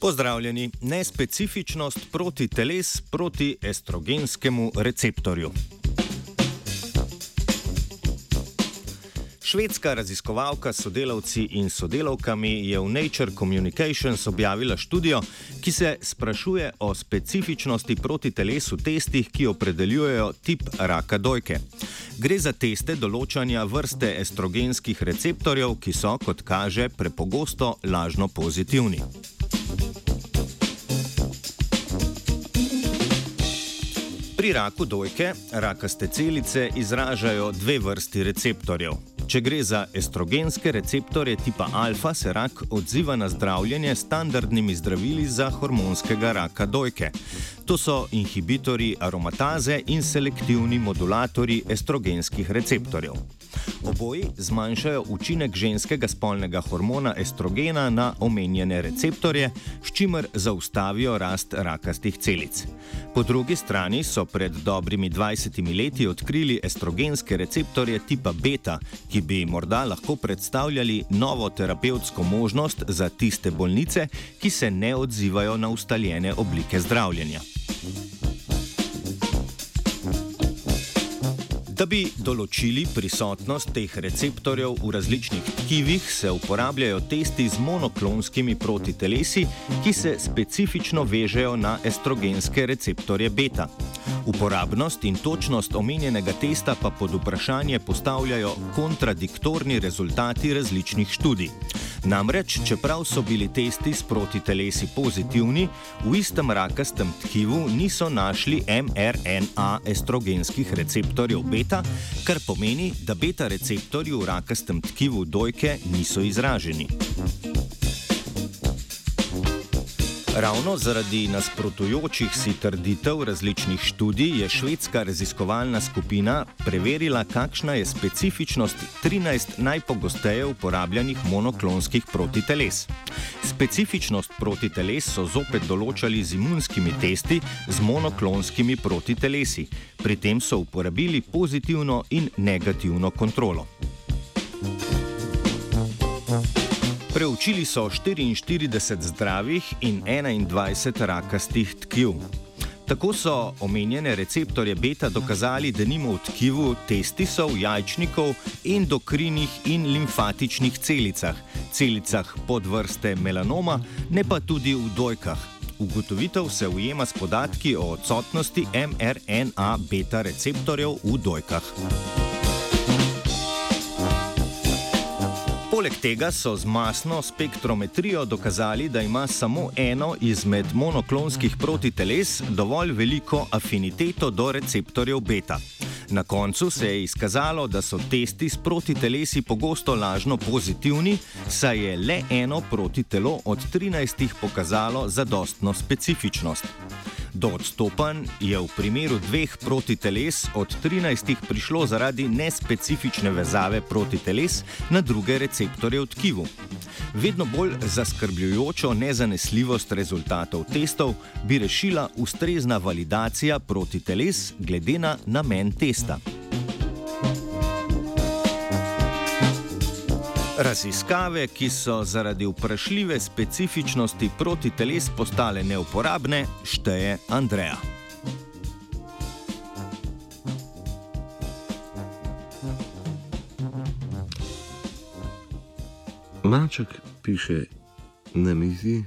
Pozdravljeni, nespecifičnost proti teles proti estrogenskemu receptorju. Švedska raziskovalka s sodelavci in sodelavkami je v Nature Communications objavila študijo, ki se sprašuje o specifičnosti proti telesu testih, ki opredeljujejo tip raka dojke. Gre za teste določanja vrste estrogenskih receptorjev, ki so, kot kaže, prepogosto lažno pozitivni. Pri raku dojke rakaste celice izražajo dve vrsti receptorjev. Če gre za estrogenske receptorje tipa alfa, se rak odziva na zdravljenje s standardnimi zdravili za hormonskega raka dojke. To so inhibitori aromataze in selektivni modulatori estrogenskih receptorjev. Oboji zmanjšajo učinek ženskega spolnega hormona estrogena na omenjene receptorje, s čimer zaustavijo rast rakastih celic. Po drugi strani so pred dobrimi 20 leti odkrili estrogenske receptorje tipa beta, ki bi morda lahko predstavljali novo terapevtsko možnost za tiste bolnice, ki se ne odzivajo na ustaljene oblike zdravljenja. Da bi določili prisotnost teh receptorjev v različnih tkivih, se uporabljajo testi z monoklonskimi protitelesi, ki se specifično vežejo na estrogenske receptorje beta. Uporabnost in točnost omenjenega testa pa pod vprašanje postavljajo kontradiktorni rezultati različnih študij. Namreč, čeprav so bili testi s protitelesi pozitivni, v istem rakastem tkivu niso našli mRNA estrogenskih receptorjev beta, kar pomeni, da beta receptorji v rakastem tkivu dojke niso izraženi. Ravno zaradi nasprotujočih si trditev različnih študij je švedska raziskovalna skupina preverila, kakšna je specifičnost 13 najpogosteje uporabljanih monoklonskih protiteles. Specifičnost protiteles so zopet določali z imunskimi testi z monoklonskimi protitelesi. Pri tem so uporabili pozitivno in negativno kontrolo. Preučili so 44 zdravih in 21 rakastih tkiv. Tako so omenjene receptorje beta dokazali, da nimo v tkivu testisov, jajčnikov, endokrinih in limfatičnih celicah, celicah podvrste melanoma, ne pa tudi v dojkah. Ugotovitev se ujema s podatki o odsotnosti mRNA beta receptorjev v dojkah. Poleg tega so z masno spektrometrijo dokazali, da ima samo eno izmed monoklonskih protiteles dovolj veliko afiniteto do receptorjev beta. Na koncu se je izkazalo, da so testi s protitelesi pogosto lažno pozitivni, saj je le eno protitelo od 13 pokazalo zadostno specifičnost. Do odstopanj je v primeru dveh protiteles od 13 prišlo zaradi nespecifične vezave protiteles na druge receptorje v tkivu. Vedno bolj zaskrbljujočo nezanesljivost rezultatov testov bi rešila ustrezna validacija protiteles glede na namen testa. Raziskave, ki so zaradi vprašljive specifičnosti proti teles postale neuporabne, šteje Andreja. Maček piše na mizi